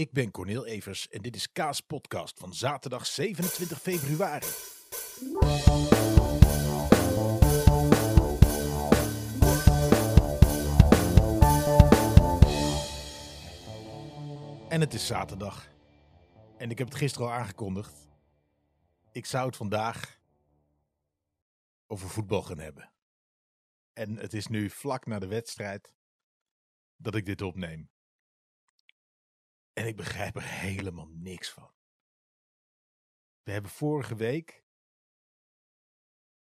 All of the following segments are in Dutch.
Ik ben Cornel Evers en dit is Kaas Podcast van zaterdag 27 februari. En het is zaterdag. En ik heb het gisteren al aangekondigd. Ik zou het vandaag over voetbal gaan hebben. En het is nu vlak na de wedstrijd dat ik dit opneem. En ik begrijp er helemaal niks van. We hebben vorige week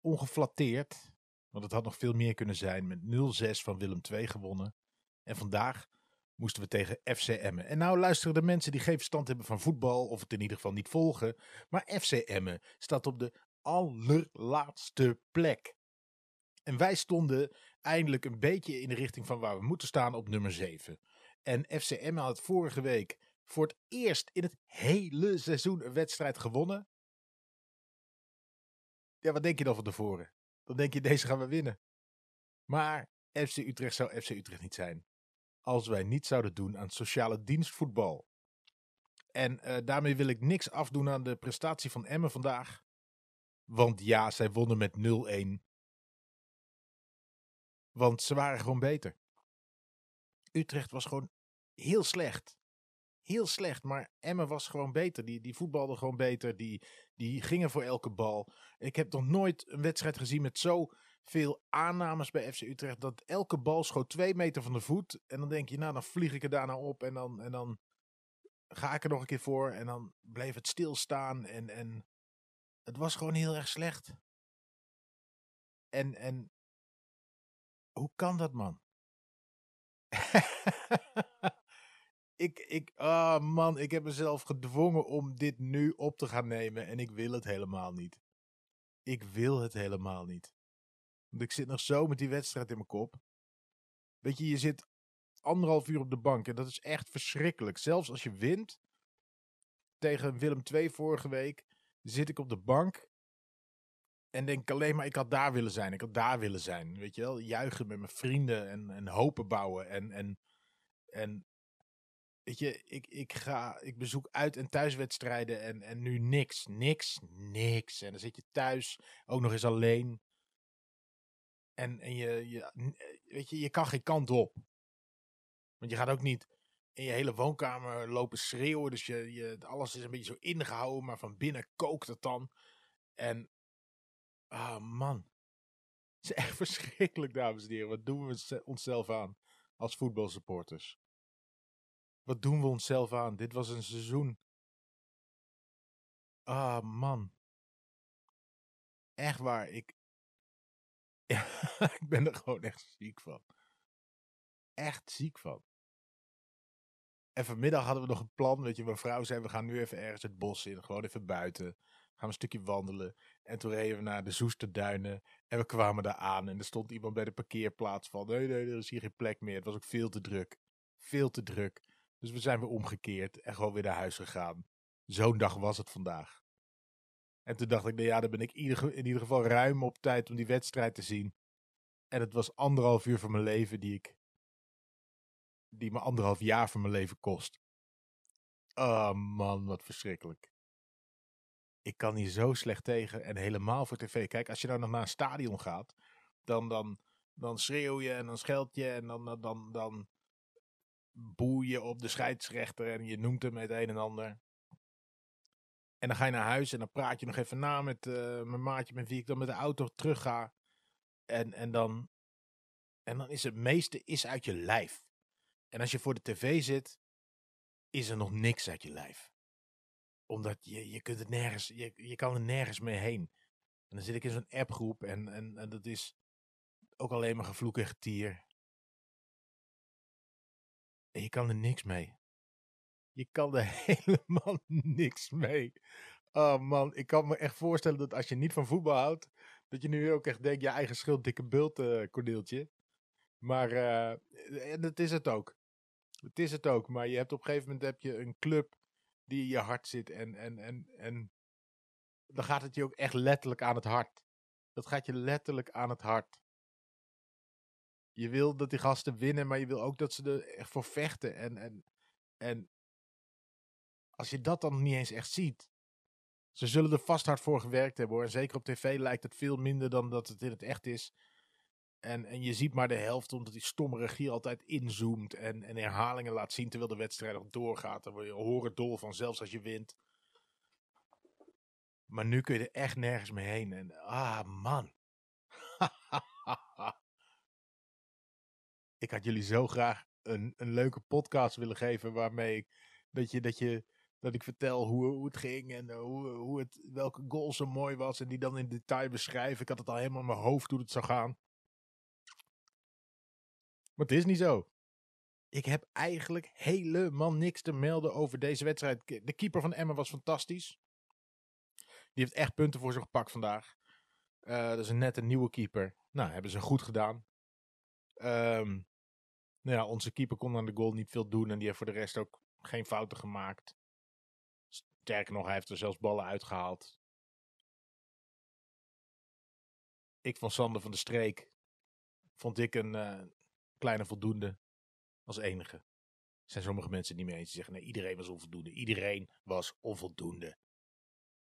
ongeflatteerd, want het had nog veel meer kunnen zijn, met 0-6 van Willem II gewonnen. En vandaag moesten we tegen FC. En nou luisteren de mensen die geen verstand hebben van voetbal, of het in ieder geval niet volgen. Maar FC staat op de allerlaatste plek. En wij stonden eindelijk een beetje in de richting van waar we moeten staan op nummer 7. En FCM had vorige week voor het eerst in het hele seizoen een wedstrijd gewonnen. Ja, wat denk je dan van tevoren? Dan denk je, deze gaan we winnen. Maar FC Utrecht zou FC Utrecht niet zijn. Als wij niet zouden doen aan sociale dienstvoetbal. En uh, daarmee wil ik niks afdoen aan de prestatie van Emmen vandaag. Want ja, zij wonnen met 0-1. Want ze waren gewoon beter. Utrecht was gewoon heel slecht. Heel slecht, maar Emmen was gewoon beter. Die, die voetbalde gewoon beter. Die, die gingen voor elke bal. Ik heb nog nooit een wedstrijd gezien met zoveel aannames bij FC Utrecht. Dat elke bal schoot twee meter van de voet. En dan denk je, nou dan vlieg ik er daarna op. En dan, en dan ga ik er nog een keer voor. En dan bleef het stilstaan. En, en het was gewoon heel erg slecht. En, en hoe kan dat, man? ik, ik, ah man, ik heb mezelf gedwongen om dit nu op te gaan nemen en ik wil het helemaal niet. Ik wil het helemaal niet. Want ik zit nog zo met die wedstrijd in mijn kop. Weet je, je zit anderhalf uur op de bank en dat is echt verschrikkelijk. Zelfs als je wint, tegen Willem II vorige week, zit ik op de bank en denk alleen maar, ik had daar willen zijn, ik had daar willen zijn. Weet je wel, juichen met mijn vrienden en, en hopen bouwen. En, en, en weet je, ik, ik, ga, ik bezoek uit- en thuiswedstrijden en, en nu niks, niks, niks. En dan zit je thuis, ook nog eens alleen. En, en je, je, weet je, je kan geen kant op. Want je gaat ook niet in je hele woonkamer lopen schreeuwen. Dus je, je, alles is een beetje zo ingehouden, maar van binnen kookt het dan. En Ah, man. Het is echt verschrikkelijk, dames en heren. Wat doen we onszelf aan als voetbalsupporters? Wat doen we onszelf aan? Dit was een seizoen. Ah, man. Echt waar, ik. ik ben er gewoon echt ziek van. Echt ziek van. En vanmiddag hadden we nog een plan. Weet je, mijn vrouw zei: we gaan nu even ergens het bos in. Gewoon even buiten gaan we een stukje wandelen. En toen reden we naar de Zoesterduinen. En we kwamen daar aan. En er stond iemand bij de parkeerplaats van. Nee, nee, er is hier geen plek meer. Het was ook veel te druk. Veel te druk. Dus we zijn weer omgekeerd. En gewoon weer naar huis gegaan. Zo'n dag was het vandaag. En toen dacht ik, nou ja, dan ben ik in ieder geval ruim op tijd om die wedstrijd te zien. En het was anderhalf uur van mijn leven die ik. die me anderhalf jaar van mijn leven kost. Oh man, wat verschrikkelijk ik kan hier zo slecht tegen. En helemaal voor tv. Kijk, als je nou nog naar een stadion gaat, dan, dan, dan schreeuw je en dan scheld je en dan, dan, dan, dan boe je op de scheidsrechter en je noemt hem het een en ander. En dan ga je naar huis en dan praat je nog even na met uh, mijn maatje met wie ik dan met de auto terug ga. En, en, dan, en dan is het meeste is uit je lijf. En als je voor de tv zit, is er nog niks uit je lijf omdat je, je kunt het nergens, je, je kan er nergens mee heen. En dan zit ik in zo'n appgroep en, en, en dat is ook alleen maar gevloek en getier. Je kan er niks mee. Je kan er helemaal niks mee. Oh man, ik kan me echt voorstellen dat als je niet van voetbal houdt, dat je nu ook echt denkt, je eigen schuld, dikke bult, uh. Maar uh, dat is het ook. Het is het ook, maar je hebt op een gegeven moment heb je een club die in je hart zit. En, en, en, en dan gaat het je ook echt letterlijk aan het hart. Dat gaat je letterlijk aan het hart. Je wil dat die gasten winnen, maar je wil ook dat ze er echt voor vechten. En, en, en als je dat dan niet eens echt ziet. Ze zullen er vast hard voor gewerkt hebben hoor. En zeker op tv lijkt het veel minder dan dat het in het echt is. En, en je ziet maar de helft omdat die stomme regie altijd inzoomt en, en herhalingen laat zien terwijl de wedstrijd nog doorgaat. Dan word je horen dol van, zelfs als je wint. Maar nu kun je er echt nergens meer heen. En ah man. ik had jullie zo graag een, een leuke podcast willen geven waarmee ik dat je, dat je dat ik vertel hoe, hoe het ging en hoe, hoe het, welke goal zo mooi was en die dan in detail beschrijven. Ik had het al helemaal in mijn hoofd hoe het zou gaan. Maar het is niet zo. Ik heb eigenlijk helemaal niks te melden over deze wedstrijd. De keeper van Emmen was fantastisch. Die heeft echt punten voor zich gepakt vandaag. Uh, dat is net een nieuwe keeper. Nou, hebben ze goed gedaan. Um, nou ja, onze keeper kon aan de goal niet veel doen. En die heeft voor de rest ook geen fouten gemaakt. Sterker nog, hij heeft er zelfs ballen uitgehaald. Ik van Sander van de Streek vond ik een uh, kleine voldoende als enige. Er zijn sommige mensen niet mee eens die zeggen: nee, iedereen was onvoldoende. Iedereen was onvoldoende.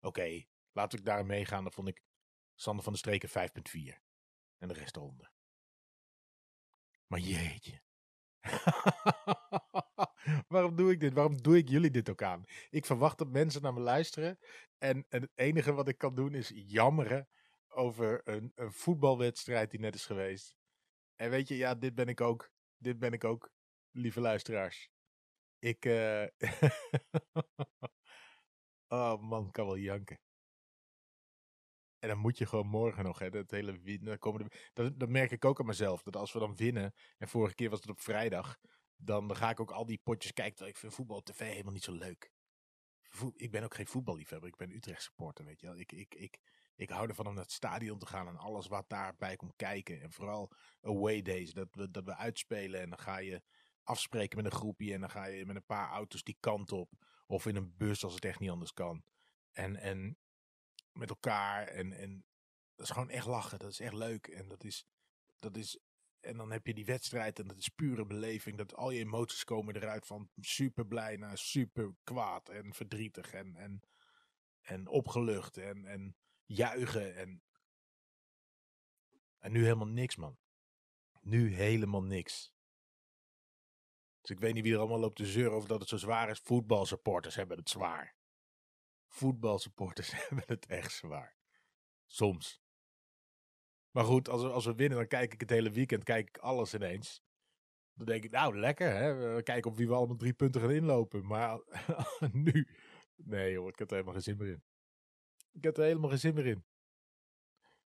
Oké, laten we daar meegaan. Dan vond ik Sander van de Streken 5,4. En de rest eronder. Maar jeetje. Waarom doe ik dit? Waarom doe ik jullie dit ook aan? Ik verwacht dat mensen naar me luisteren. En, het enige wat ik kan doen is jammeren over een, een voetbalwedstrijd die net is geweest. En weet je, ja, dit ben ik ook. Dit ben ik ook, lieve luisteraars. Ik. Uh... oh man, kan wel janken. En dan moet je gewoon morgen nog, hè, dat hele komen dat, dat merk ik ook aan mezelf. Dat als we dan winnen, en vorige keer was het op vrijdag, dan, ga ik ook al die potjes kijken. Ik vind voetbal op tv helemaal niet zo leuk. ik ben ook geen voetballiefhebber, ik ben Utrecht supporter, weet je wel. Ik, ik, ik, ik hou ervan om naar het stadion te gaan en alles wat daarbij komt kijken. En vooral away days, dat we, dat we uitspelen en dan ga je afspreken met een groepje en dan ga je met een paar auto's die kant op. Of in een bus als het echt niet anders kan. En, en met elkaar. En, en dat is gewoon echt lachen. Dat is echt leuk. En dat is, dat is. En dan heb je die wedstrijd en dat is pure beleving. Dat al je emoties komen eruit van super blij naar super kwaad en verdrietig en, en, en opgelucht en, en juichen. En, en nu helemaal niks, man. Nu helemaal niks. Dus ik weet niet wie er allemaal loopt te zeuren over dat het zo zwaar is. Voetbalsupporters hebben het zwaar voetbalsupporters hebben het echt zwaar. Soms. Maar goed, als we, als we winnen, dan kijk ik het hele weekend, kijk ik alles ineens. Dan denk ik, nou lekker, hè? we kijken op wie we allemaal drie punten gaan inlopen. Maar nu, nee joh, ik heb er helemaal geen zin meer in. Ik heb er helemaal geen zin meer in.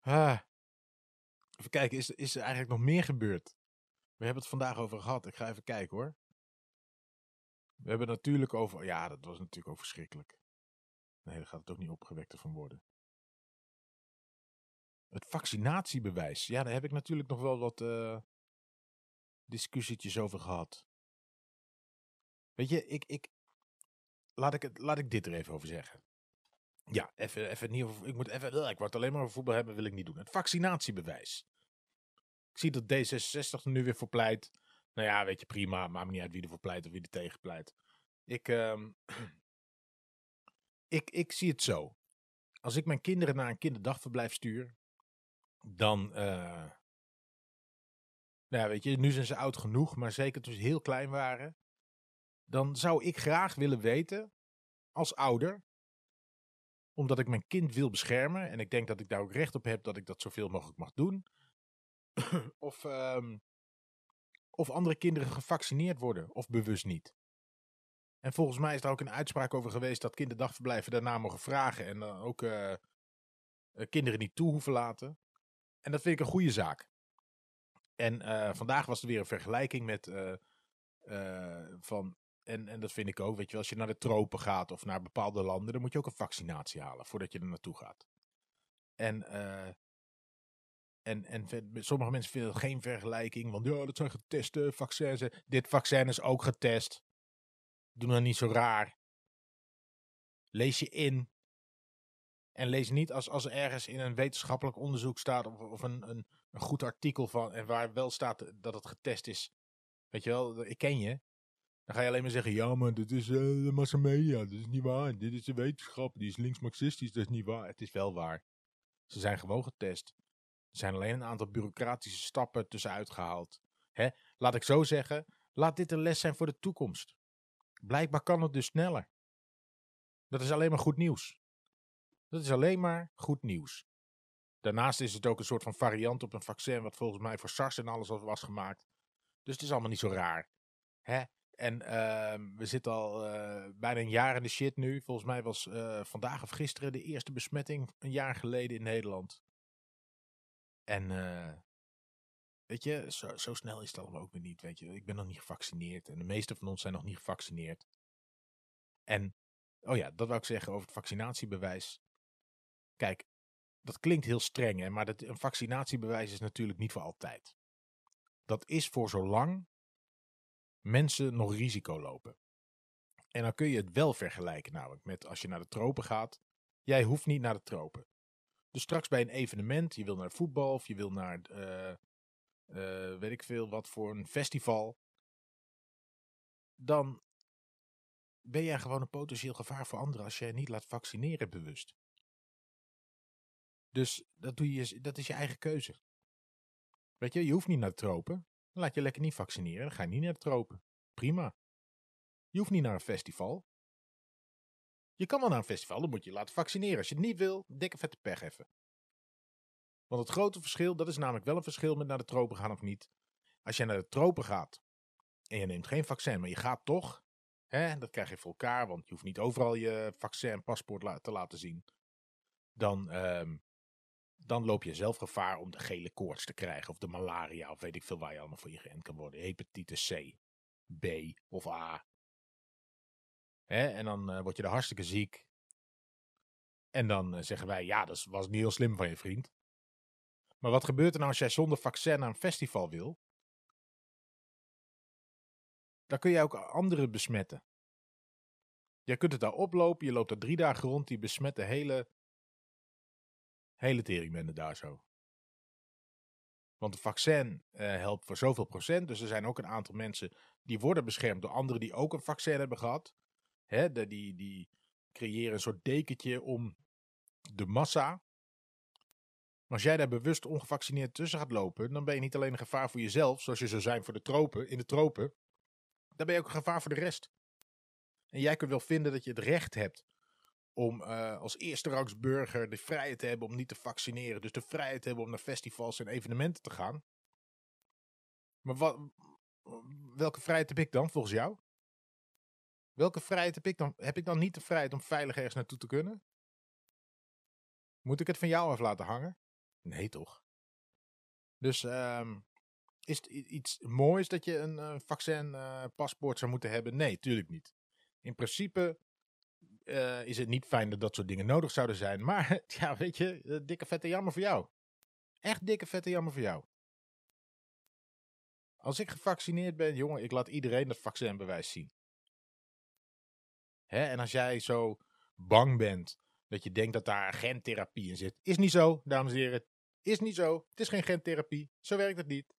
Ah. Even kijken, is, is er eigenlijk nog meer gebeurd? We hebben het vandaag over gehad. Ik ga even kijken hoor. We hebben natuurlijk over. Ja, dat was natuurlijk ook verschrikkelijk. Nee, daar gaat het ook niet opgewekter van worden. Het vaccinatiebewijs. Ja, daar heb ik natuurlijk nog wel wat uh, discussietjes over gehad. Weet je, ik, ik, laat, ik het, laat ik dit er even over zeggen. Ja, even, even niet ik moet even, ik word alleen maar over voetbal hebben, wil ik niet doen. Het vaccinatiebewijs. Ik zie dat D66 er nu weer voor pleit. Nou ja, weet je, prima. Maakt niet uit wie er voor pleit of wie er tegen pleit. Ik, um, ik, ik zie het zo. Als ik mijn kinderen naar een kinderdagverblijf stuur, dan. Uh, nou ja, weet je, nu zijn ze oud genoeg, maar zeker toen ze heel klein waren. Dan zou ik graag willen weten, als ouder, omdat ik mijn kind wil beschermen en ik denk dat ik daar ook recht op heb dat ik dat zoveel mogelijk mag doen. of, um, of andere kinderen gevaccineerd worden, of bewust niet. En volgens mij is er ook een uitspraak over geweest dat kinderdagverblijven daarna mogen vragen en dan ook uh, kinderen niet toe hoeven laten. En dat vind ik een goede zaak. En vandaag was er weer een vergelijking met van. En, en dat vind ik ook, weet je als je naar de tropen gaat of naar bepaalde landen, dan moet je ook een vaccinatie halen voordat je er naartoe gaat. En, en, en sommige mensen vinden geen vergelijking, want ja, dat zijn geteste vaccins. Dit vaccin is ook getest. Doe nou niet zo raar. Lees je in. En lees niet als, als er ergens in een wetenschappelijk onderzoek staat of, of een, een, een goed artikel van en waar wel staat dat het getest is. Weet je wel, ik ken je. Dan ga je alleen maar zeggen, ja maar dit is uh, de massamedia, dit is niet waar. Dit is de wetenschap, die is links-marxistisch, dat is niet waar. Het is wel waar. Ze zijn gewoon getest. Er zijn alleen een aantal bureaucratische stappen tussenuit gehaald. Hè? Laat ik zo zeggen, laat dit een les zijn voor de toekomst. Blijkbaar kan het dus sneller. Dat is alleen maar goed nieuws. Dat is alleen maar goed nieuws. Daarnaast is het ook een soort van variant op een vaccin, wat volgens mij voor SARS en alles was gemaakt. Dus het is allemaal niet zo raar. Hè? En uh, we zitten al uh, bijna een jaar in de shit nu. Volgens mij was uh, vandaag of gisteren de eerste besmetting een jaar geleden in Nederland. En uh, weet je, zo, zo, snel is het allemaal ook weer niet. Weet je, ik ben nog niet gevaccineerd en de meeste van ons zijn nog niet gevaccineerd. En, oh ja, dat wou ik zeggen over het vaccinatiebewijs. Kijk, dat klinkt heel streng, hè, maar dat, een vaccinatiebewijs is natuurlijk niet voor altijd. Dat is voor zolang mensen nog risico lopen. En dan kun je het wel vergelijken namelijk met als je naar de tropen gaat. Jij hoeft niet naar de tropen. Dus straks bij een evenement, je wil naar voetbal of je wil naar, uh, uh, weet ik veel, wat voor een festival. Dan ben jij gewoon een potentieel gevaar voor anderen als je niet laat vaccineren bewust. Dus dat, doe je, dat is je eigen keuze. Weet je, je hoeft niet naar de tropen. Laat je lekker niet vaccineren. Dan ga je niet naar de tropen. Prima. Je hoeft niet naar een festival. Je kan wel naar een festival, dan moet je je laten vaccineren. Als je het niet wil, dikke vette pech even. Want het grote verschil, dat is namelijk wel een verschil met naar de tropen gaan of niet. Als je naar de tropen gaat en je neemt geen vaccin, maar je gaat toch, hè, dat krijg je voor elkaar, want je hoeft niet overal je vaccin-paspoort te laten zien. Dan, um, dan loop je zelf gevaar om de gele koorts te krijgen. Of de malaria. Of weet ik veel waar je allemaal voor je geënt kan worden. Hepatitis C, B of A. Hè? En dan uh, word je er hartstikke ziek. En dan uh, zeggen wij, ja, dat was niet heel slim van je vriend. Maar wat gebeurt er nou als jij zonder vaccin naar een festival wil? Dan kun je ook anderen besmetten. Je kunt het daar oplopen, je loopt er drie dagen rond, die besmet de hele Hele teringbende daar zo. Want het vaccin uh, helpt voor zoveel procent. Dus er zijn ook een aantal mensen die worden beschermd door anderen die ook een vaccin hebben gehad. Hè, de, die, die creëren een soort dekentje om de massa. Maar als jij daar bewust ongevaccineerd tussen gaat lopen, dan ben je niet alleen een gevaar voor jezelf, zoals je zou zijn voor de tropen, in de tropen. Dan ben je ook een gevaar voor de rest. En jij kunt wel vinden dat je het recht hebt om uh, als eerste rangs burger de vrijheid te hebben om niet te vaccineren. Dus de vrijheid te hebben om naar festivals en evenementen te gaan. Maar wat, welke vrijheid heb ik dan volgens jou? Welke vrijheid heb ik dan? Heb ik dan niet de vrijheid om veilig ergens naartoe te kunnen? Moet ik het van jou af laten hangen? Nee, toch? Dus um, is het iets moois dat je een uh, vaccin-paspoort uh, zou moeten hebben? Nee, tuurlijk niet. In principe uh, is het niet fijn dat dat soort dingen nodig zouden zijn. Maar ja, weet je, dikke vette jammer voor jou. Echt dikke vette jammer voor jou. Als ik gevaccineerd ben, jongen, ik laat iedereen dat vaccinbewijs zien. Hè? En als jij zo bang bent dat je denkt dat daar gentherapie in zit. Is niet zo, dames en heren. Is niet zo. Het is geen gentherapie. Zo werkt het niet.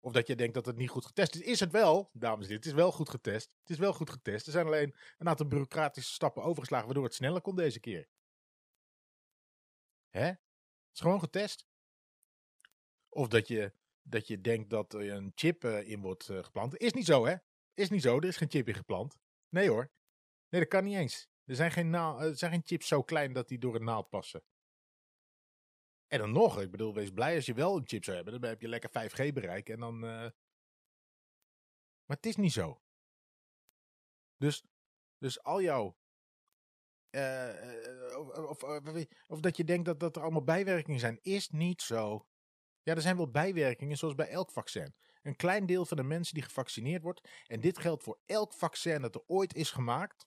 Of dat je denkt dat het niet goed getest is. Is het wel, dames en heren. Het is wel goed getest. Het is wel goed getest. Er zijn alleen een aantal bureaucratische stappen overgeslagen. Waardoor het sneller kon deze keer. Hè? Het is gewoon getest. Of dat je, dat je denkt dat er een chip uh, in wordt uh, geplant. Is niet zo, hè? Is niet zo. Er is geen chip in geplant. Nee hoor. Nee, dat kan niet eens. Er zijn geen, er zijn geen chips zo klein dat die door een naald passen. En dan nog, ik bedoel, wees blij als je wel een chip zou hebben. Dan heb je lekker 5G bereik en dan... Uh... Maar het is niet zo. Dus, dus al jouw... Uh, of, of, of, dat je denkt dat, dat er allemaal bijwerkingen zijn, is niet zo. Ja, er zijn wel bijwerkingen, zoals bij elk vaccin. Een klein deel van de mensen die gevaccineerd wordt, en dit geldt voor elk vaccin dat er ooit is gemaakt,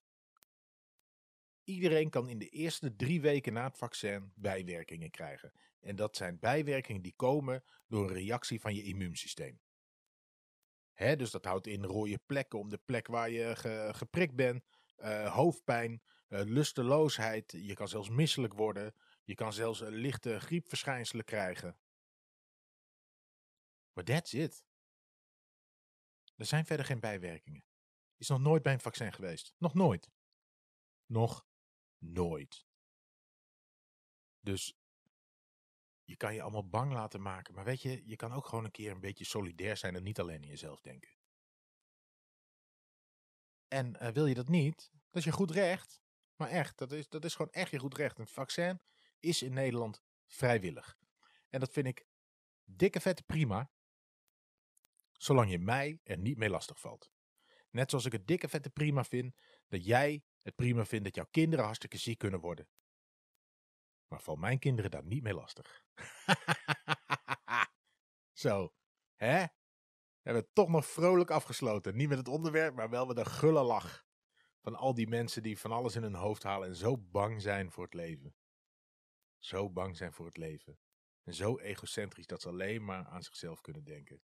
Iedereen kan in de eerste drie weken na het vaccin bijwerkingen krijgen. En dat zijn bijwerkingen die komen door een reactie van je immuunsysteem. Hè, dus dat houdt in rode plekken om de plek waar je ge, geprikt bent, uh, hoofdpijn, uh, lusteloosheid. Je kan zelfs misselijk worden. Je kan zelfs een lichte griepverschijnselen krijgen. Maar that's it. Er zijn verder geen bijwerkingen. Is nog nooit bij een vaccin geweest. Nog nooit. Nog nooit. Dus je kan je allemaal bang laten maken. Maar weet je, je kan ook gewoon een keer een beetje solidair zijn en niet alleen in jezelf denken. En uh, wil je dat niet, dat is je goed recht. Maar echt, dat is, dat is gewoon echt je goed recht. Een vaccin is in Nederland vrijwillig. En dat vind ik dikke vette prima. Zolang je mij er niet mee lastig valt. Net zoals ik het dikke vette prima vind dat jij het prima vindt dat jouw kinderen hartstikke ziek kunnen worden. Maar val mijn kinderen daar niet mee lastig. Zo, hè? We hebben het toch nog vrolijk afgesloten. Niet met het onderwerp, maar wel met een gulle lach. Van al die mensen die van alles in hun hoofd halen en zo bang zijn voor het leven. Zo bang zijn voor het leven. En zo egocentrisch dat ze alleen maar aan zichzelf kunnen denken.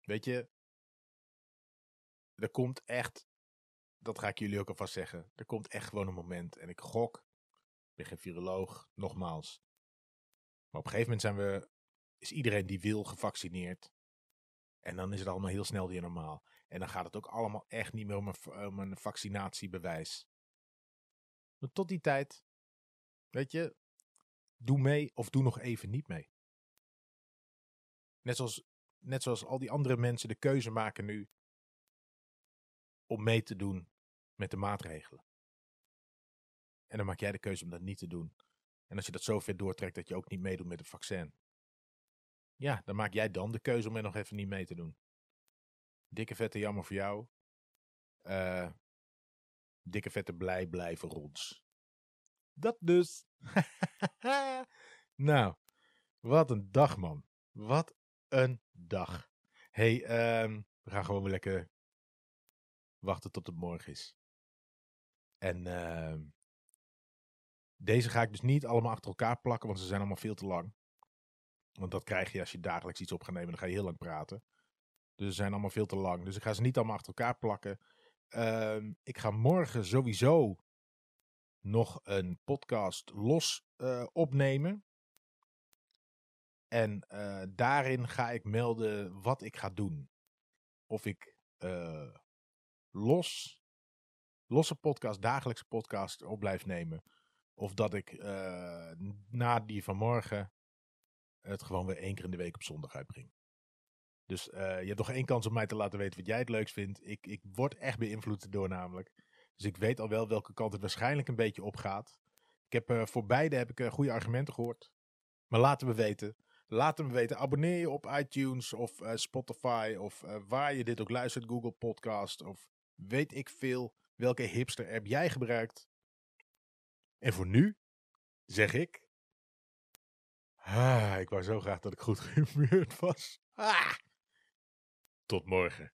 Weet je, er komt echt, dat ga ik jullie ook alvast zeggen, er komt echt gewoon een moment. En ik gok, ik ben geen viroloog, nogmaals. Maar op een gegeven moment zijn we, is iedereen die wil gevaccineerd. En dan is het allemaal heel snel weer normaal. En dan gaat het ook allemaal echt niet meer om een, vaccinatiebewijs. Maar tot die tijd, weet je, doe mee of doe nog even niet mee. Net zoals, net zoals al die andere mensen de keuze maken nu om mee te doen met de maatregelen. En dan maak jij de keuze om dat niet te doen. En als je dat zo ver doortrekt dat je ook niet meedoet met het vaccin. Ja, dan maak jij dan de keuze om er nog even niet mee te doen. Dikke vette jammer voor jou. Uh, dikke vette blij blijven rons. Dat dus. nou, wat een dag man. Wat een dag. hey, um, we gaan gewoon weer lekker wachten tot het morgen is. En uh, deze ga ik dus niet allemaal achter elkaar plakken, want ze zijn allemaal veel te lang. Want dat krijg je als je dagelijks iets op gaat nemen, dan ga je heel lang praten. Dus ze zijn allemaal veel te lang. Dus ik ga ze niet allemaal achter elkaar plakken. Uh, ik ga morgen sowieso nog een podcast los uh, opnemen. En uh, daarin ga ik melden wat ik ga doen. Of ik uh, los, losse podcast, dagelijkse podcast op blijf nemen. Of dat ik na die van morgen het gewoon weer één keer in de week op zondag uitbreng. Dus je hebt nog één kans om mij te laten weten wat jij het leukst vindt. Ik, ik word echt beïnvloed door namelijk. Dus ik weet al wel welke kant het waarschijnlijk een beetje op gaat. Ik heb uh, voor beide heb ik goede argumenten gehoord. Maar laten we weten. Laat me weten. Abonneer je op iTunes of Spotify of waar je dit ook luistert. Google Podcast of weet ik veel. Welke hipster app jij gebruikt. En voor nu zeg ik. Ah, ik wou zo graag dat ik goed gehumeurd was. Ah, tot morgen.